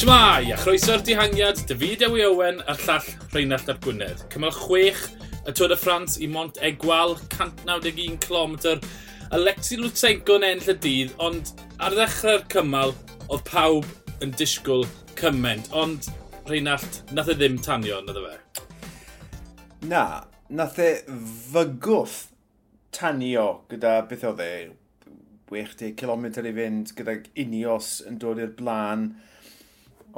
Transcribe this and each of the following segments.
Shmai, a chroeso'r dihangiad, David Ewi Owen a'r llall Rheinald Ap Gwynedd. Cymal 6 y Tôr y Ffrans i Mont Egwal, 191 km. Alexi Lutsenko yn enll y dydd, ond ar ddechrau'r cymal, oedd pawb yn disgwyl cymaint. Ond Rheinald, nath e ddim tanio, nad fe? Na, nath e fygwth tanio gyda beth oedd e, 60 km i fynd, gyda Unios yn dod i'r blaen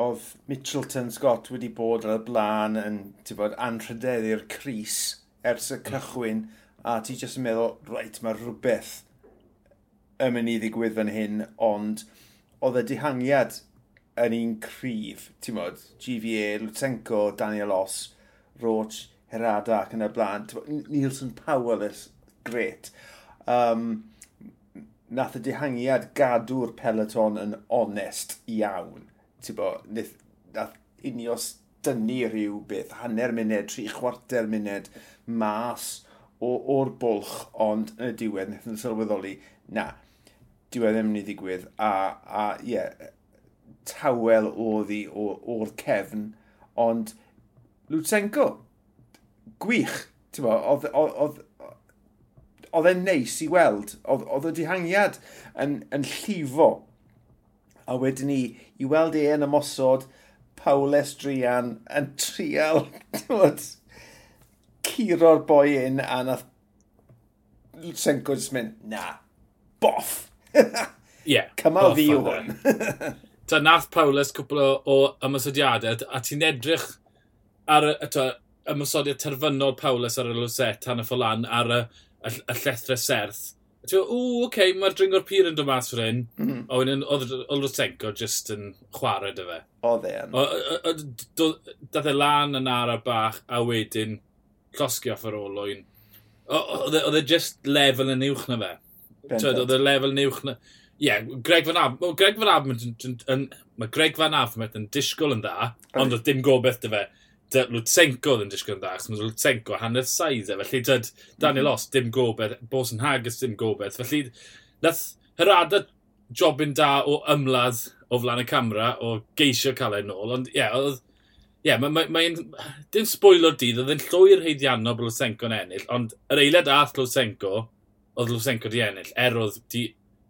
oedd Mitchelton Scott wedi bod ar y blaen yn bod, anrhydeddu'r Cris ers y cychwyn a ti jyst yn meddwl, reit, mae rhywbeth yn mynd i ddigwydd fan hyn, ond oedd y dihangiad yn un cryf, ti'n bod, GVA, Lutsenko, Daniel Os, Roach, Herada ac yn y blaen, Nielsen Powell is great. Um, nath y dihangiad gadw'r peloton yn onest iawn bo, nith, nath unios dynnu rhyw beth, hanner munud, tri chwarter munud, mas o'r bwlch, ond yn y diwedd, wnaethon yn sylweddoli, na, diwedd ddim yn ei ddigwydd, a, a ie, yeah, tawel oedd hi o'r cefn, ond Lutsenko, gwych, ti'n bo, oedd oedd, oedd e'n neis i weld, oedd, oedd y dihangiad yn, yn llifo. A wedyn ni, i weld e yn ymosod, Pawles Drian yn trial, curo'r boi un a nath Senko jyst mynd, na, boff. yeah, Cymal fi yw hwn. E. Ta nath Paulus cwpl o, o ymysodiadau, a ti'n edrych ar y ymysodiad terfynol Paulus ar y Lwset tan y ffolan ar y, y, y llethre serth Ti'n o, oce, okay, mae'r dringo'r pyr yn dod mas fy hyn. Mm. Oedd Olrosenko just yn chwarae dy fe. Oedd e. Dath e lan yn ara bach a wedyn llosgi off yr olwyn. Oedd e, e just lefel yn uwch na fe. Oedd e lefel yn uwch na... Ie, yeah, Greg Van Af... Greg Van Af... Mae Greg Van Af yn disgwyl yn dda, ond oedd dim gobeith dy fe. Lutsenko oedd yn disgwyl yn dda, achos mae Lutsenko hanner saidd e. Felly, dyd, Daniel mhm. Os, dim gobeith, bos yn hages dim gobeith. Felly, nath hyrada jobyn da o ymladd o flan y camera, o geisio cael ei nôl, ond ie, yeah, oedd... Ie, yeah, mae'n... Ma, ma, dim sbwyl o'r dydd, oedd yn llwy'r heiddiannol bod Lutsenko'n ennill, ond yr eiliad ath Lutsenko, oedd Lutsenko di ennill, er oedd di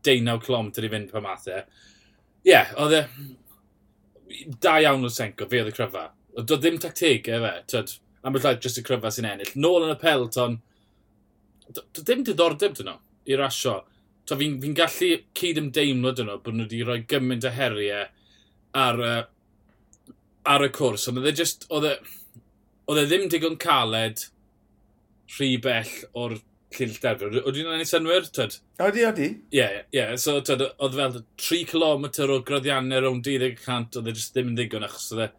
19 km i fynd pa mathau. E. Ie, yeah, oedd e... Da iawn Lutsenko, fe oedd y cryfa. Oedd do ddim tactegau fe, tyd, am y llaeth, jyst y cryfa sy'n ennill. Nôl yn y pelton, do ddim diddordeb dyn nhw i rasio. So fi'n fi, gallu cyd ymdeimlo dyn nhw bod nhw wedi rhoi gymaint o heriau ar, uh, ar y cwrs. Ond oedd e just, oedd e, oedd e ddim digon caled rhy bell o'r llill derfyn. Oedden nhw'n ei synwyr, tyd? Oeddi, oeddi. Ie, yeah, ie. So, oedd fel 3 km o graddiannau rhwng 12% oedd e just ddim yn ddigon achos oedd e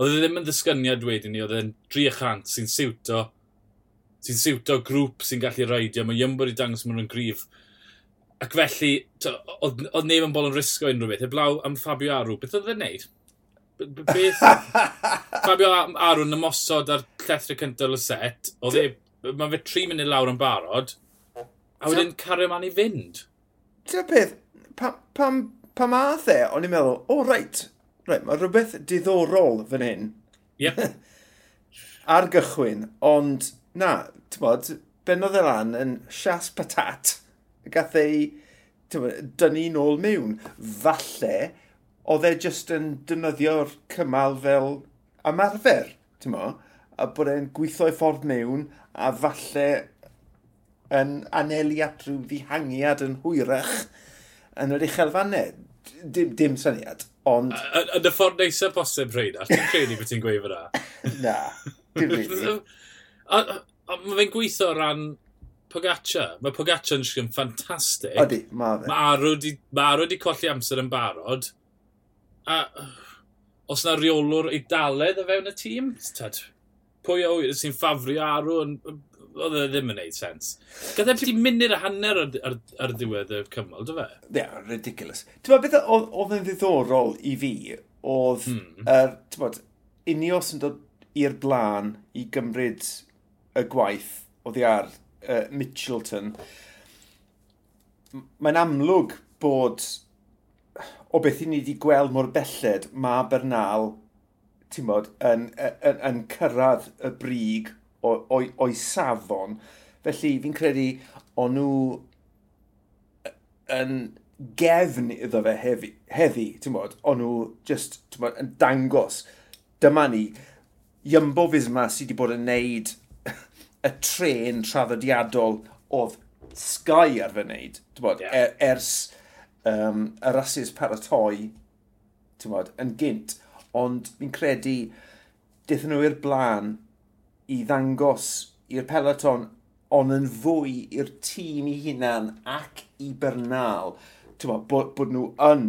Oedd e ddim yn ddisgyniad wedyn ni, oedd e'n 300 sy'n siwto, sy'n siwto grŵp sy'n gallu reidio. Mae Iymbo i dangos maen nhw'n gryf. Ac felly, oedd neb yn bol yn risgo unrhyw beth. Heblaw am Fabio Arw, beth oedd e'n neud? Beth... Fabio Arw yn ymosod ar llethre cyntaf y set. Oedd e... Mae fe tri munud lawr yn barod. A wedyn cario man i fynd. Ti'n beth, pam, pam, pam a the, o'n i'n meddwl, o, oh, reit, Right, mae rhywbeth diddorol fan hyn. Yep. Ar gychwyn, ond na, ti'n bod, benodd e lan yn sias patat, gath ei dynnu nôl mewn. Falle, oedd e just yn dynyddio'r cymal fel ymarfer, ti'n mo? A bod e'n gweithio i ffordd mewn, a falle yn anelu at rhyw ddihangiad yn hwyrach yn yr uchelfannau. Dim, dim syniad. Ond... Yn y ffordd neisa posib rhaid, a ti'n credu beth ti'n gweud fyna? Na, dim rili. Mae fe'n gweithio o ran Pogaccia. Mae Pogaccia yn siŵr ffantastig. Odi, mae fe. Mae Arw wedi colli amser yn barod. A os na reolwr i daled o fewn y tîm, tad, pwy o sy'n ffafrio Arw yn oedd e ddim yn neud sens. Gydde beth i munud a hanner ar, ar, ar ddiwedd y cymal, dy fe? Ie, yeah, ridiculous. Ti'n meddwl, beth oedd yn ddiddorol i fi, oedd, hmm. er, ti'n meddwl, unios yn dod i'r blaen i gymryd y gwaith oedd i ar uh, Mitchelton. Mae'n amlwg bod, o beth i ni wedi gweld mor belled, mae Bernal, ti'n modd, yn, yn, yn cyrraedd y brig o'i, oi safon. Felly fi'n credu o'n nhw yn gefn iddo fe heddi, heddi ti'n bod, o'n nhw just ti'n bod, yn dangos, dyma ni, Jumbo Fisma sydd wedi bod yn neud y tren traddodiadol oedd Sky ar fy wneud, bod, yeah. er, ers um, y rasis paratoi bod, yn gynt, ond fi'n credu dethon nhw i'r blaen i ddangos i'r peloton ond yn fwy i'r tîm i hunan ac i Bernal bo, bod, bod nhw yn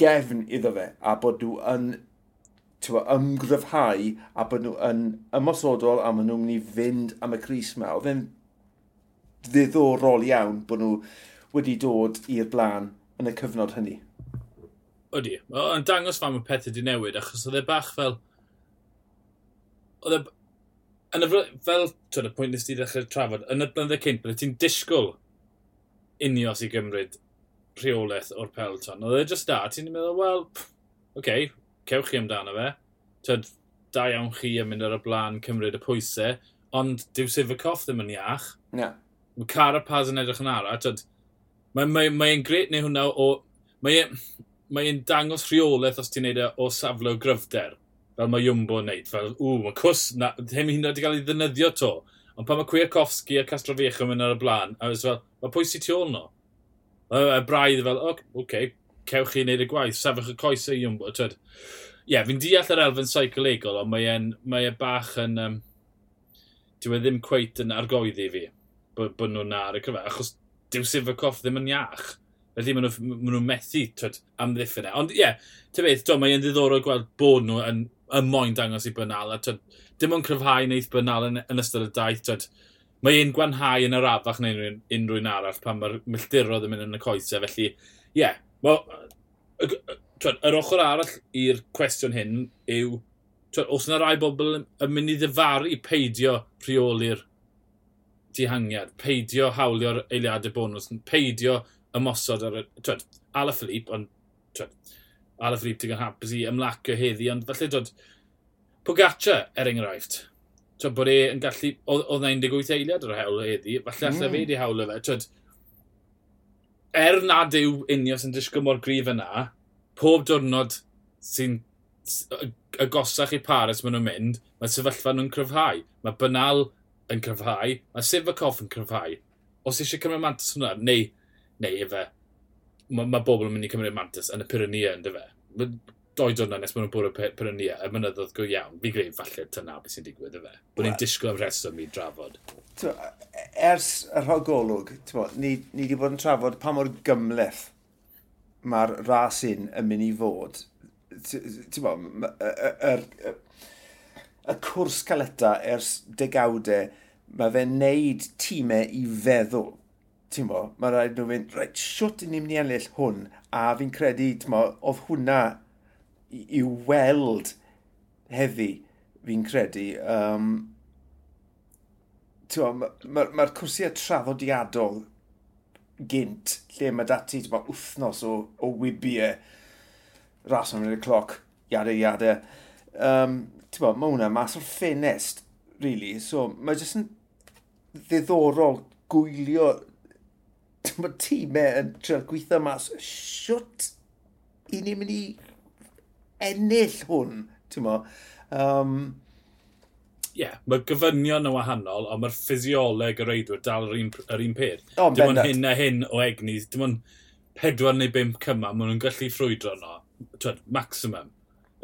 gefn iddo fe a bod nhw yn tywa, ymgryfhau a bod nhw yn ymosodol a maen nhw'n mynd i fynd am y Cris yma. Oedd e'n ddiddorol iawn bod nhw wedi dod i'r blaen yn y cyfnod hynny. Ydy, yn dangos fan mae pethau wedi newid achos oedd e bach fel... Oedd e yn y, fel twyd, y pwynt nes ti ddechrau trafod, yn y blynyddo cynt, byddai ti'n disgwyl unios i gymryd rheolaeth o'r pelton. Oedd e just da, ti'n meddwl, wel, oce, okay, cewch chi amdano fe. Tyd, da iawn chi yn mynd ar y blaen cymryd y pwysau, ond dyw Sifacoff ddim yn iach. Yeah. Mae Carapaz yn edrych yn ara. Tyd, mae'n mae, mae, mae gret neu hwnna o... Mae'n mae, e, dangos rheolaeth os ti'n neud e o safle o gryfder fel mae Jumbo yn neud. Fel, ww, mae cws, na, ddim hyn wedi cael ei ddynyddio to. Ond pan mae Cwiakowski a Castro Fiech yn mynd ar y blaen, a fel, mae pwy sy'n tu ôl no? A braidd fel, oce, okay, cewch chi wneud y gwaith, safwch y coesau e, Jumbo. Ie, yeah, fi'n deall yr elfen seicolegol, ond mae e'n mae e bach yn... Um, dyw e ddim cweit yn argoeddi fi bod, bod nhw'n ar y cyfer, achos dyw Sifacoff ddim yn iach. Felly maen nhw'n nhw methu twyd, amddiffyn e. Ond ie, yeah, te beth, do, mae'n ddiddorol gweld bod nhw yn y moyn dangos i bynal. A twyd, dim ond cryfhau wneud bynal yn, yn ystod y daith. Twyd, mae un gwanhau yn yr afach neu unrhyw, unrhyw un arall pan mae'r milltirodd yn mynd yn y coesau. Felly, ie, yeah, wel, yr ochr arall i'r cwestiwn hyn yw, twyd, os yna rai bobl yn mynd i ddifaru peidio rheoli'r dihangiad, peidio hawlio'r eiliadau bonus, peidio ymosod ar y... Twed, Ala Philippe, ond Twed, Alaph Rhyd digon hapus i ymlacio heddi, ond falle dod Pogaccia er enghraifft. Twyd bod e yn gallu, oedd 18 eiliad ar y hewl heddi, falle mm. allai fe di hawl o fe. Twyd, er nad yw unios yn disgwyl mor grif yna, pob diwrnod sy'n agosach i Paris maen nhw'n mynd, mae sefyllfa nhw'n cryfhau. Mae Bynal yn cryfhau, mae Sivakov yn cryfhau. Os eisiau cymryd mantis hwnna, neu, neu efe, mae ma bobl yn mynd i cymryd mantis yn y Pyrrhenia yn dyfe. Doi dod nes maen nhw'n bwrw Pyrrhenia, y mynyddodd go iawn. Fi greu falle tyna beth sy'n digwydd yfe. Bod ni'n disgwyl am rheswm i drafod. E-, ers y rhogolwg, ni, ni wedi bod yn trafod pa mor gymleth mae'r ras un yn mynd i fod. Y cwrs caleta ers degawdau, mae fe'n neud tîmau i feddwl ti'n bo, mae rhaid nhw fynd, rhaid, siwt i ni'n mynd i ennill hwn, a fi'n credu, ti'n bo, oedd hwnna i, weld heddi, fi'n credu. Um, Mae'r ma, ma, cwrsiau traddodiadol gynt, lle mae dati ma, wythnos o, o wybiau ras o'n mynd y cloc, iade, iade. Um, bo, mae hwnna mas o'r ffenest, really. So, mae jyst yn ddiddorol gwylio bod tîmau e yn trio gweithio mas, siwt i ni'n mynd i ennill hwn, ti'n mo. Um, Ie, yeah, mae gyfynion yn wahanol, ond mae'r ffisioleg y reidwyr dal yr un, yr un peth. Oh, dim ond hyn a hyn o egni, dim ond pedwar neu bimp cyma, maen nhw'n gallu ffrwydro no, twed, maximum.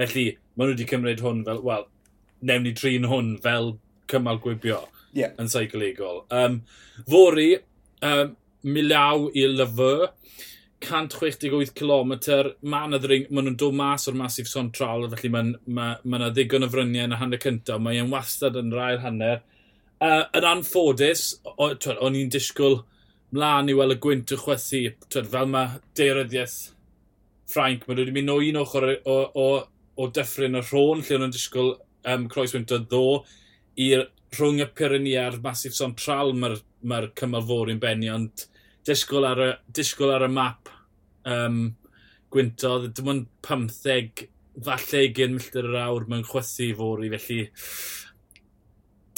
Felly, maen nhw wedi cymryd hwn fel, wel, newn ni trin hwn fel cymal gwibio yeah. yn seicolegol. Um, fori, um, Milaw i Lyfy. 168 km, ma'n y ddring, maen nhw'n dod mas o'r masif Sontral, felly mae'n ma, ma ddigon o fryniau yn y hanner cyntaf, mae'n wastad yn rhai'r hanner. Uh, yn anffodus, o'n i'n disgwyl mlaen i weld y gwynt y chwethu, twyd, fel mae deiryddiaeth Ffrainc, mae wedi mynd o un ochr o, o, o dyffryn y rhôn lle nhw'n disgwyl um, croeswynt o ddo i'r rhwng y Pyrenea a'r Masif central mae'r ma, r, ma r cymal fawr i'n benni, ond disgwyl ar y, disgwyl ar y map um, gwyntodd. Dim ond 15, falle 20 milltir yr awr mewn chwythu i fori, felly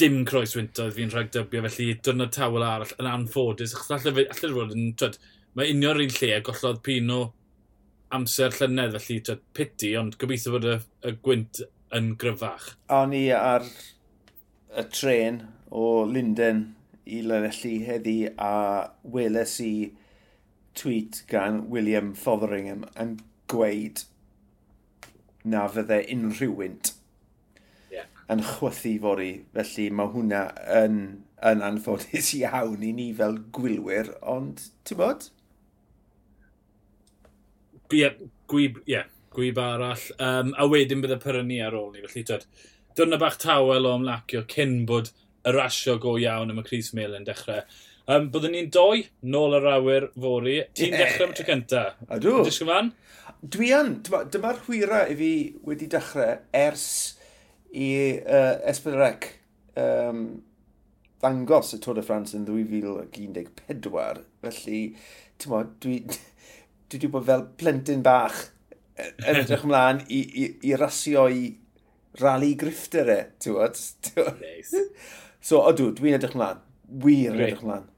dim croes wyntodd fi'n rhag dybio, felly dwrnod tawel arall yn anffodus. Achos allai allai fod yn, twyd, mae unio'r un lle a gollodd Pino amser llynedd, felly twyd, piti, ond gobeithio bod y, y gwynt yn gryfach. O'n i ar y tren o Linden i Llanelli heddi a weles i tweet gan William Fotheringham yn gweud na fydde unrhyw wynt yeah. yn chwythu fori. Felly mae hwnna yn, yn anffodus iawn i ni fel gwylwyr, ond ti'n bod? Ie, yeah, gwyb, yeah, gwyb arall. Um, a wedyn bydde pyrrhenu ar ôl ni, felly tyd. Dyna bach tawel o ymlacio cyn bod y rasio go iawn am y Cris Mil yn dechrau. Um, byddwn ni'n doi nôl yr awyr fori. Ti'n yeah. dechrau am tro cynta? A dw. Dysgu fan? Dwi yn. Dyma'r hwyra i fi wedi dechrau ers i uh, Esbydrec um, ddangos y Tôr de France yn 2014. Felly, ti'n mo, dwi, dwi wedi bod fel plentyn bach yn edrych ymlaen i, i, i rasio i rali grifter e, ti'n gwybod? Nice. So, ydw, dwi'n edrych mlaen. Wir Great. edrych mlaen.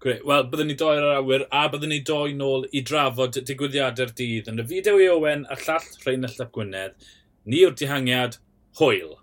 Great. Wel, byddwn ni doi ar awyr, a byddwn ni doi nôl i drafod digwyddiadau'r dydd. Yn y fideo i Owen a llall Rhain Llap Gwynedd, ni yw'r dihangiad, hwyl.